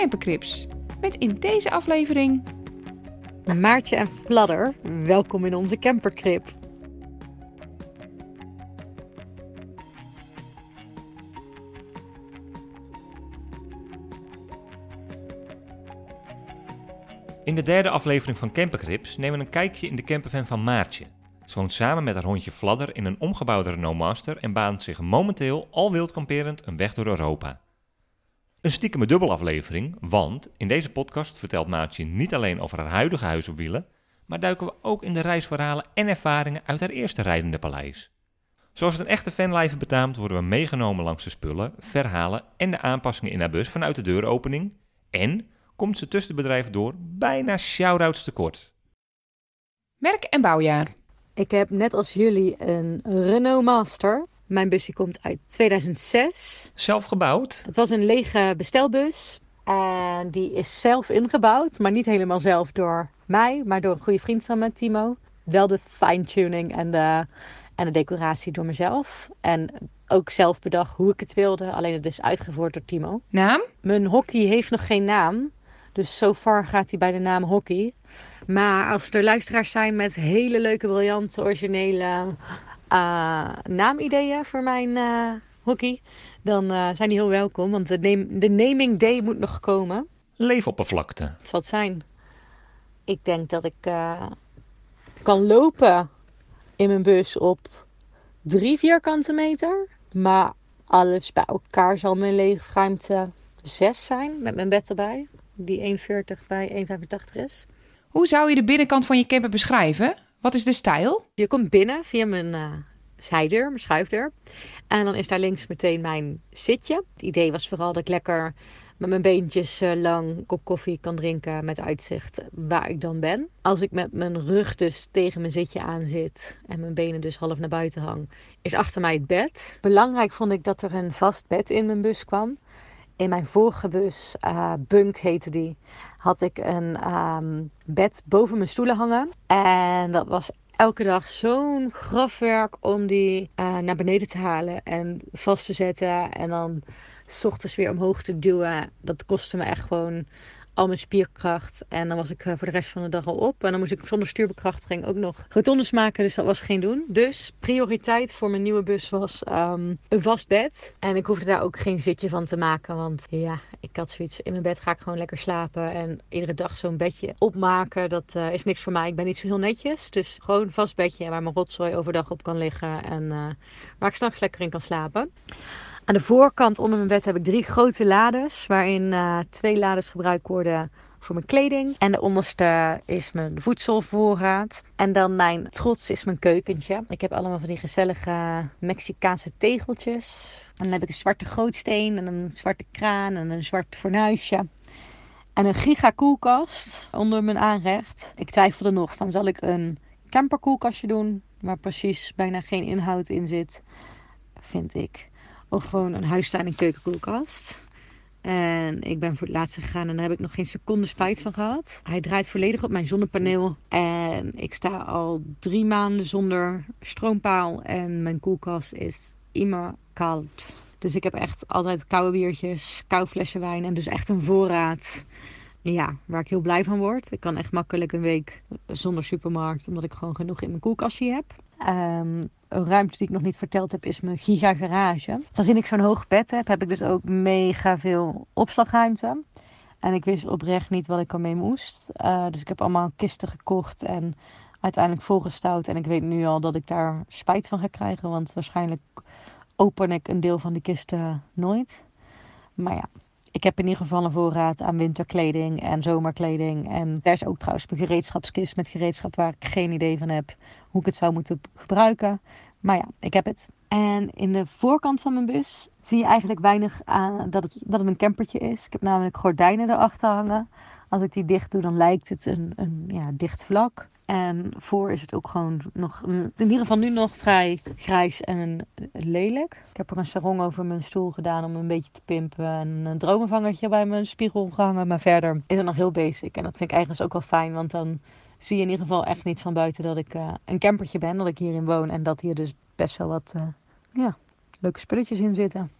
Campercrips. Met in deze aflevering Maartje en Fladder, welkom in onze campercrip. In de derde aflevering van Campercrips nemen we een kijkje in de campervan van Maartje. Ze woont samen met haar hondje Fladder in een omgebouwde Renault Master en baant zich momenteel al wild kamperend een weg door Europa. Een stiekeme dubbelaflevering, want in deze podcast vertelt Maartje niet alleen over haar huidige huis op wielen, maar duiken we ook in de reisverhalen en ervaringen uit haar eerste rijdende paleis. Zoals het een echte fanlife betaamt, worden we meegenomen langs de spullen, verhalen en de aanpassingen in haar bus vanuit de deuropening. En komt ze tussen de bedrijven door bijna shout-outs tekort. merk en bouwjaar. Ik heb net als jullie een Renault Master. Mijn busje komt uit 2006. Zelf gebouwd? Het was een lege bestelbus. En die is zelf ingebouwd, maar niet helemaal zelf door mij, maar door een goede vriend van me, Timo. Wel de fine-tuning en de, en de decoratie door mezelf. En ook zelf bedacht hoe ik het wilde, alleen het is uitgevoerd door Timo. Naam? Mijn hockey heeft nog geen naam. Dus zo far gaat hij bij de naam hockey. Maar als er luisteraars zijn met hele leuke, briljante, originele uh, naamideeën voor mijn uh, hockey, dan uh, zijn die heel welkom. Want de, de naming day moet nog komen. Leefoppervlakte. Het zal het zijn. Ik denk dat ik kan lopen in mijn bus op drie vierkante meter. Maar alles bij elkaar zal mijn leefruimte 6 zijn met mijn bed erbij. Die 1,40 bij 1,85 is. Hoe zou je de binnenkant van je camper beschrijven? Wat is de stijl? Je komt binnen via mijn uh, zijdeur, mijn schuifdeur. En dan is daar links meteen mijn zitje. Het idee was vooral dat ik lekker met mijn beentjes uh, lang kop koffie kan drinken met uitzicht waar ik dan ben. Als ik met mijn rug dus tegen mijn zitje aan zit en mijn benen dus half naar buiten hang, is achter mij het bed. Belangrijk vond ik dat er een vast bed in mijn bus kwam. In mijn vorige bus, uh, Bunk heette die, had ik een um, bed boven mijn stoelen hangen. En dat was elke dag zo'n grafwerk om die uh, naar beneden te halen en vast te zetten. En dan s ochtends weer omhoog te duwen. Dat kostte me echt gewoon al mijn spierkracht. En dan was ik voor de rest van de dag al op. En dan moest ik zonder stuurbekrachtiging ook nog rotondes maken. Dus dat was geen doen. Dus prioriteit voor mijn nieuwe bus was um, een vast bed. En ik hoefde daar ook geen zitje van te maken. Want ja, ik had zoiets. In mijn bed ga ik gewoon lekker slapen. En iedere dag zo'n bedje opmaken. Dat uh, is niks voor mij. Ik ben niet zo heel netjes. Dus gewoon een vast bedje waar mijn rotzooi overdag op kan liggen. En uh, waar ik s'nachts lekker in kan slapen. Aan de voorkant onder mijn bed heb ik drie grote lades, waarin uh, twee lades gebruikt worden voor mijn kleding. En de onderste is mijn voedselvoorraad. En dan mijn trots is mijn keukentje. Ik heb allemaal van die gezellige Mexicaanse tegeltjes. En dan heb ik een zwarte grootsteen en een zwarte kraan en een zwart fornuisje. En een giga koelkast onder mijn aanrecht. Ik twijfelde nog van zal ik een camperkoelkastje doen, waar precies bijna geen inhoud in zit, vind ik. Of gewoon een huistuin- en keukenkoelkast. En ik ben voor het laatste gegaan en daar heb ik nog geen seconde spijt van gehad. Hij draait volledig op mijn zonnepaneel. En ik sta al drie maanden zonder stroompaal. En mijn koelkast is immer koud. Dus ik heb echt altijd koude biertjes, koude flessen wijn. En dus echt een voorraad. Ja, waar ik heel blij van word. Ik kan echt makkelijk een week zonder supermarkt. Omdat ik gewoon genoeg in mijn koelkastje heb. Um, een ruimte die ik nog niet verteld heb, is mijn giga garage. Gezien ik zo'n hoog bed heb, heb ik dus ook mega veel opslagruimte. En ik wist oprecht niet wat ik ermee moest. Uh, dus ik heb allemaal kisten gekocht en uiteindelijk volgestouwd. En ik weet nu al dat ik daar spijt van ga krijgen. Want waarschijnlijk open ik een deel van die kisten nooit. Maar ja, ik heb in ieder geval een voorraad aan winterkleding en zomerkleding. En daar is ook trouwens mijn gereedschapskist met gereedschap waar ik geen idee van heb hoe ik het zou moeten gebruiken. Maar ja, ik heb het. En in de voorkant van mijn bus zie je eigenlijk weinig aan dat het, dat het een campertje is. Ik heb namelijk gordijnen erachter hangen. Als ik die dicht doe, dan lijkt het een, een ja, dicht vlak. En voor is het ook gewoon nog, in ieder geval nu nog vrij grijs en lelijk. Ik heb er een sarong over mijn stoel gedaan om een beetje te pimpen. En een dromenvangertje bij mijn spiegel gehangen. Maar verder is het nog heel basic. En dat vind ik eigenlijk ook wel fijn, want dan zie je in ieder geval echt niet van buiten dat ik uh, een campertje ben. Dat ik hierin woon en dat hier dus best wel wat uh, ja, leuke spulletjes in zitten.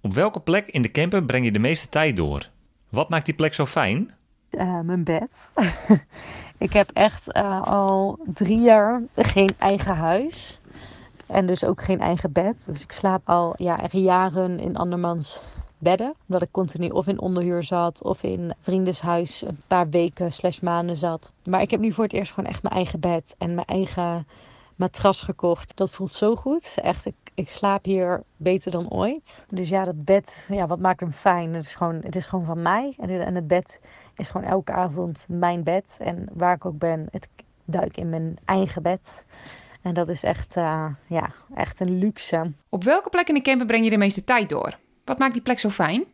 Op welke plek in de camper breng je de meeste tijd door? Wat maakt die plek zo fijn? Uh, mijn bed. ik heb echt al drie jaar geen eigen huis. En dus ook geen eigen bed. Dus ik slaap al ja, echt jaren in andermans bedden. Omdat ik continu of in onderhuur zat of in vriendenshuis een paar weken slash maanden zat. Maar ik heb nu voor het eerst gewoon echt mijn eigen bed en mijn eigen matras gekocht. Dat voelt zo goed. Echt, ik, ik slaap hier beter dan ooit. Dus ja, dat bed, ja, wat maakt hem fijn? Het is gewoon, het is gewoon van mij. En, het bed is gewoon elke avond mijn bed. En waar ik ook ben, het duik in mijn eigen bed. En dat is echt, uh, ja, echt een luxe. Op welke plek in de camper breng je de meeste tijd door? Wat maakt die plek zo fijn?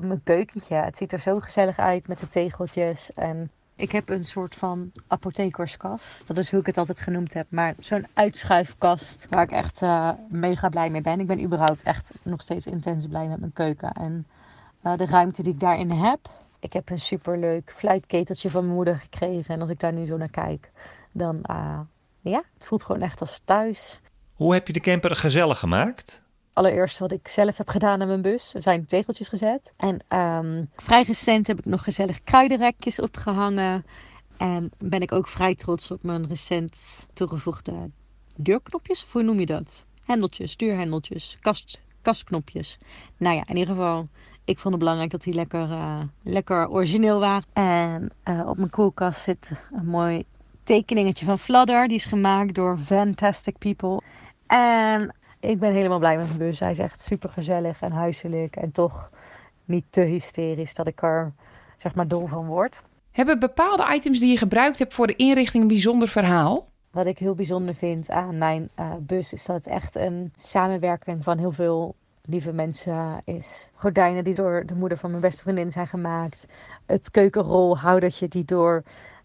Mijn keukentje. Het ziet er zo gezellig uit met de tegeltjes. En ik heb een soort van apothekerskast. Dat is hoe ik het altijd genoemd heb. Maar zo'n uitschuifkast waar ik echt uh, mega blij mee ben. Ik ben überhaupt echt nog steeds intens blij met mijn keuken. En uh, de ruimte die ik daarin heb. Ik heb een superleuk fluitketeltje van mijn moeder gekregen. En als ik daar nu zo naar kijk, dan uh, ja, het voelt gewoon echt als thuis. Hoe heb je de camper gezellig gemaakt? Allereerst wat ik zelf heb gedaan aan mijn bus. Er zijn tegeltjes gezet. En um, vrij recent heb ik nog gezellig kruidenrekjes opgehangen. En ben ik ook vrij trots op mijn recent toegevoegde deurknopjes. Of hoe noem je dat? Hendeltjes, deurhendeltjes, kast, kastknopjes. Nou ja, in ieder geval, ik vond het belangrijk dat die lekker, uh, lekker origineel waren. En uh, op mijn koelkast zit een mooi tekeningetje van Fladder. Die is gemaakt door Fantastic People. En ik ben helemaal blij met mijn bus. Hij is echt super gezellig en huiselijk. En toch niet te hysterisch dat ik er zeg maar dol van word. Hebben bepaalde items die je gebruikt hebt voor de inrichting een bijzonder verhaal? Wat ik heel bijzonder vind aan mijn uh, bus is dat het echt een samenwerking van heel veel lieve mensen is. Gordijnen die door de moeder van mijn beste vriendin zijn gemaakt. Het keukenrolhoudertje die door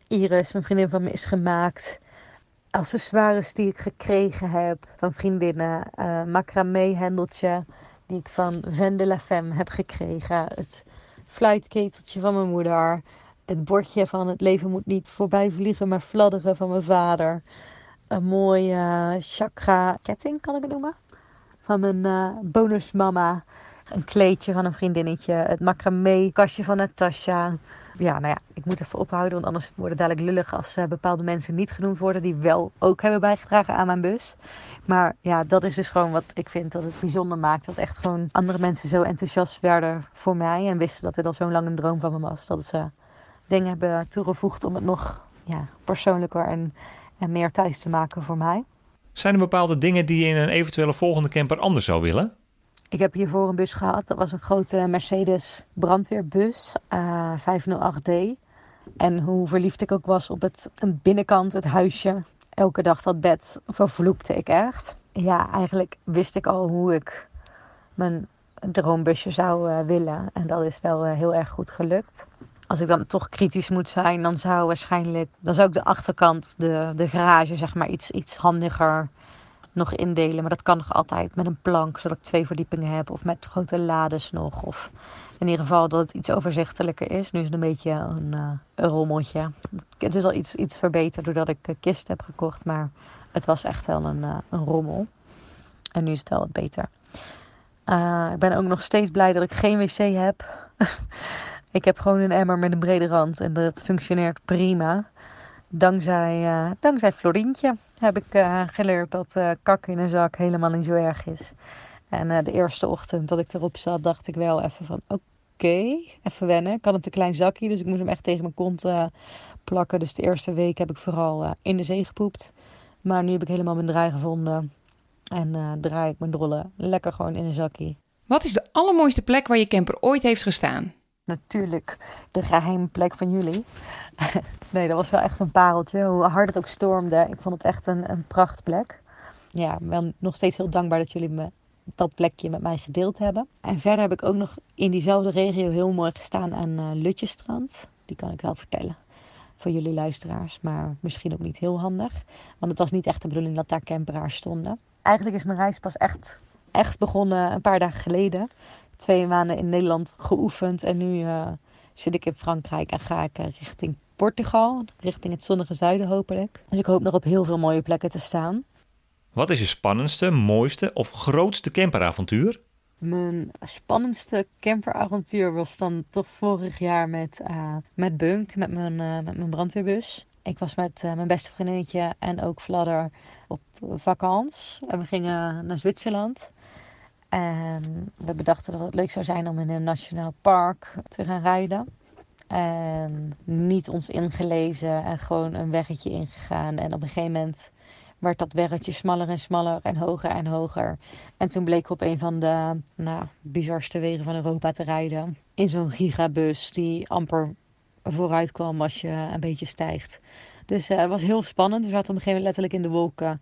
Iris, een vriendin van me, is gemaakt accessoires die ik gekregen heb van vriendinnen. Uh, macramé hendeltje die ik van Van de la Femme heb gekregen. Het fluitketeltje van mijn moeder. Het bordje van het leven moet niet voorbij vliegen, maar fladderen van mijn vader. Een mooie chakra ketting kan ik het noemen. Van mijn uh, bonusmama. Een kleedje van een vriendinnetje. Het macramé kastje van Natasha ja, nou ja, ik moet even ophouden, want anders wordt het dadelijk lullig als uh, bepaalde mensen niet genoemd worden die wel ook hebben bijgedragen aan mijn bus. Maar ja, dat is dus gewoon wat ik vind dat het bijzonder maakt. Dat echt gewoon andere mensen zo enthousiast werden voor mij en wisten dat dit al zo'n lang een droom van me was. Dat ze dingen hebben toegevoegd om het nog ja, persoonlijker en, en meer thuis te maken voor mij. Zijn er bepaalde dingen die je in een eventuele volgende camper anders zou willen? Ik heb hiervoor een bus gehad. Dat was een grote Mercedes brandweerbus, uh, eh, 508D. En hoe verliefd ik ook was op het een binnenkant, het huisje. Elke dag dat bed vervloekte ik echt. Ja, eigenlijk wist ik al hoe ik mijn droombusje zou uh, willen. En dat is wel uh, heel erg goed gelukt. Als ik dan toch kritisch moet zijn, dan zou waarschijnlijk dan zou ik de achterkant, de, de garage, zeg maar, iets, iets handiger nog indelen. Maar dat kan nog altijd met een plank, zodat ik twee verdiepingen heb. Of met grote lades nog. Of in ieder geval dat het iets overzichtelijker is. Nu is het een beetje een, uh, rommeltje. Het is al iets, iets verbeterd doordat ik een kist heb gekocht. Maar het was echt wel een, uh, een rommel. En nu is het wel wat beter. Ik ben ook nog steeds blij dat ik geen wc heb. ik heb gewoon een emmer met een brede rand. En dat functioneert prima dankzij, uh, dankzij Florientje heb ik uh, geleerd dat uh, kak in een zak helemaal niet zo erg is. En de eerste ochtend dat ik erop zat, dacht ik wel even van oké, even wennen. Ik had een te klein zakje, dus ik moest hem echt tegen mijn kont plakken. Dus de eerste week heb ik vooral in de zee gepoept. Maar nu heb ik helemaal mijn draai gevonden. En draai ik mijn drollen lekker gewoon in een zakje. Wat is de allermooiste plek waar je camper ooit heeft gestaan? Natuurlijk de geheime plek van jullie. nee, dat was wel echt een pareltje. Hoe hard het ook stormde. Ik vond het echt een, een prachtplek. ja, wel nog steeds heel dankbaar dat jullie me dat plekje met mij gedeeld hebben. En verder heb ik ook nog in diezelfde regio heel mooi gestaan aan uh, Lutjestrand. Die kan ik wel vertellen voor jullie luisteraars, maar misschien ook niet heel handig. Want het was niet echt de bedoeling dat daar camperaars stonden. Eigenlijk is mijn reis pas echt, echt begonnen een paar dagen geleden. Twee maanden in Nederland geoefend en nu uh, zit ik in Frankrijk en ga ik richting Portugal, richting het zonnige zuiden hopelijk. Dus ik hoop nog op heel veel mooie plekken te staan. Wat is je spannendste, mooiste of grootste camperavontuur? Mijn spannendste camperavontuur was dan toch vorig jaar met, uh, met Bunk, met mijn, uh, met mijn brandweerbus. Ik was met uh, mijn beste vriendinnetje en ook Fladder op vakantie. En we gingen naar Zwitserland. En we bedachten dat het leuk zou zijn om in een nationaal park te gaan rijden. En niet ons ingelezen en gewoon een weggetje ingegaan. En op een gegeven moment werd dat weggetje smaller en smaller en hoger en hoger. En toen bleek op een van de nou, bizarste wegen van Europa te rijden. In zo'n gigabus die amper vooruit kwam als je een beetje stijgt. Dus uh, het was heel spannend. We zaten op een gegeven moment letterlijk in de wolken.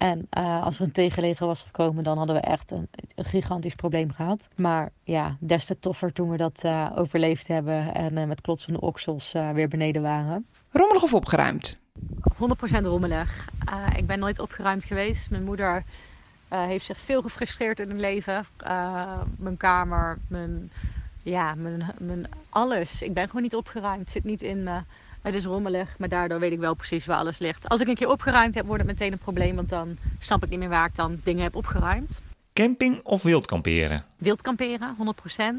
En uh, als er een tegenleger was gekomen, dan hadden we echt een, een, gigantisch probleem gehad. Maar ja, des te toffer toen we dat uh, overleefd hebben en met klotsende oksels weer beneden waren. Rommelig of opgeruimd? 100% rommelig. Uh, ik ben nooit opgeruimd geweest. Mijn moeder uh, heeft zich veel gefrustreerd in het leven. Uh, mijn kamer, mijn, ja, mijn, mijn alles. Ik ben gewoon niet opgeruimd. Het zit niet in me. Het is rommelig, maar daardoor weet ik wel precies waar alles ligt. Als ik een keer opgeruimd heb, wordt het meteen een probleem. Want dan snap ik niet meer waar ik dan dingen heb opgeruimd. Camping of wildkamperen? Wildkamperen,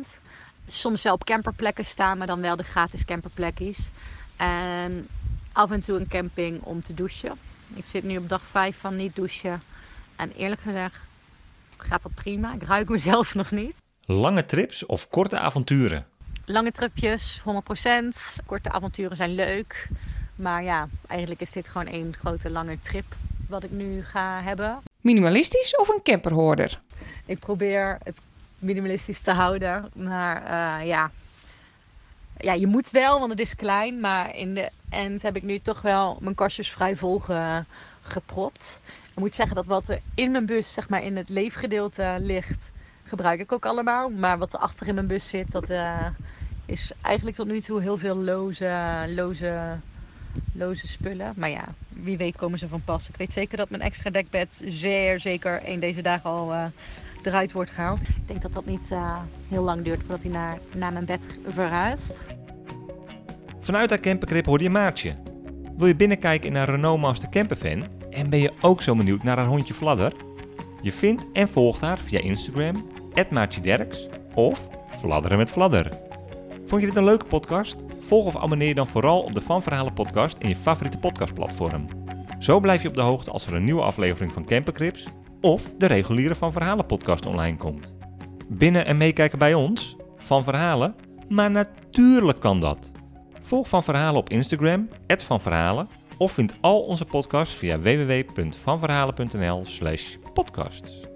100%. Soms wel op camperplekken staan, maar dan wel de gratis camperplekjes. En af en toe een camping om te douchen. Ik zit nu op dag 5 van niet douchen. En eerlijk gezegd gaat dat prima. Ik ruik mezelf nog niet. Lange trips of korte avonturen? Lange tripjes, 100%. Korte avonturen zijn leuk. Maar ja, eigenlijk is dit gewoon één grote lange trip wat ik nu ga hebben. Minimalistisch of een camperhoorder? Ik probeer het minimalistisch te houden. Maar uh, ja, ja, je moet wel, want het is klein. Maar in de end heb ik nu toch wel mijn kastjes vrij vol ge, gepropt. Ik moet zeggen dat wat er in mijn bus, zeg maar in het leefgedeelte ligt, gebruik ik ook allemaal. Maar wat er achter in mijn bus zit, dat uh, is eigenlijk tot nu toe heel veel loze, loze, loze spullen. Maar ja, wie weet komen ze van pas. Ik weet zeker dat mijn extra dekbed zeer zeker een deze dagen al uh, eruit wordt gehaald. Ik denk dat dat niet uh, heel lang duurt voordat hij naar, naar mijn bed verhuist. Vanuit haar camperkrib hoorde je Maartje. Wil je binnenkijken in haar Renault Master Campervan? En ben je ook zo benieuwd naar haar hondje Fladder? Je vindt en volgt haar via Instagram, Derks of Fladderen met Fladder. Vond je dit een leuke podcast? Volg of abonneer je dan vooral op de Van Verhalen podcast in je favoriete podcastplatform. Zo blijf je op de hoogte als er een nieuwe aflevering van Campercrips of de reguliere Van Verhalen podcast online komt. Binnen en meekijken bij ons? Van Verhalen? Maar natuurlijk kan dat. Volg Van Verhalen op Instagram, Van Verhalen, of vind al onze podcasts via www.vanverhalen.nl slash podcasts.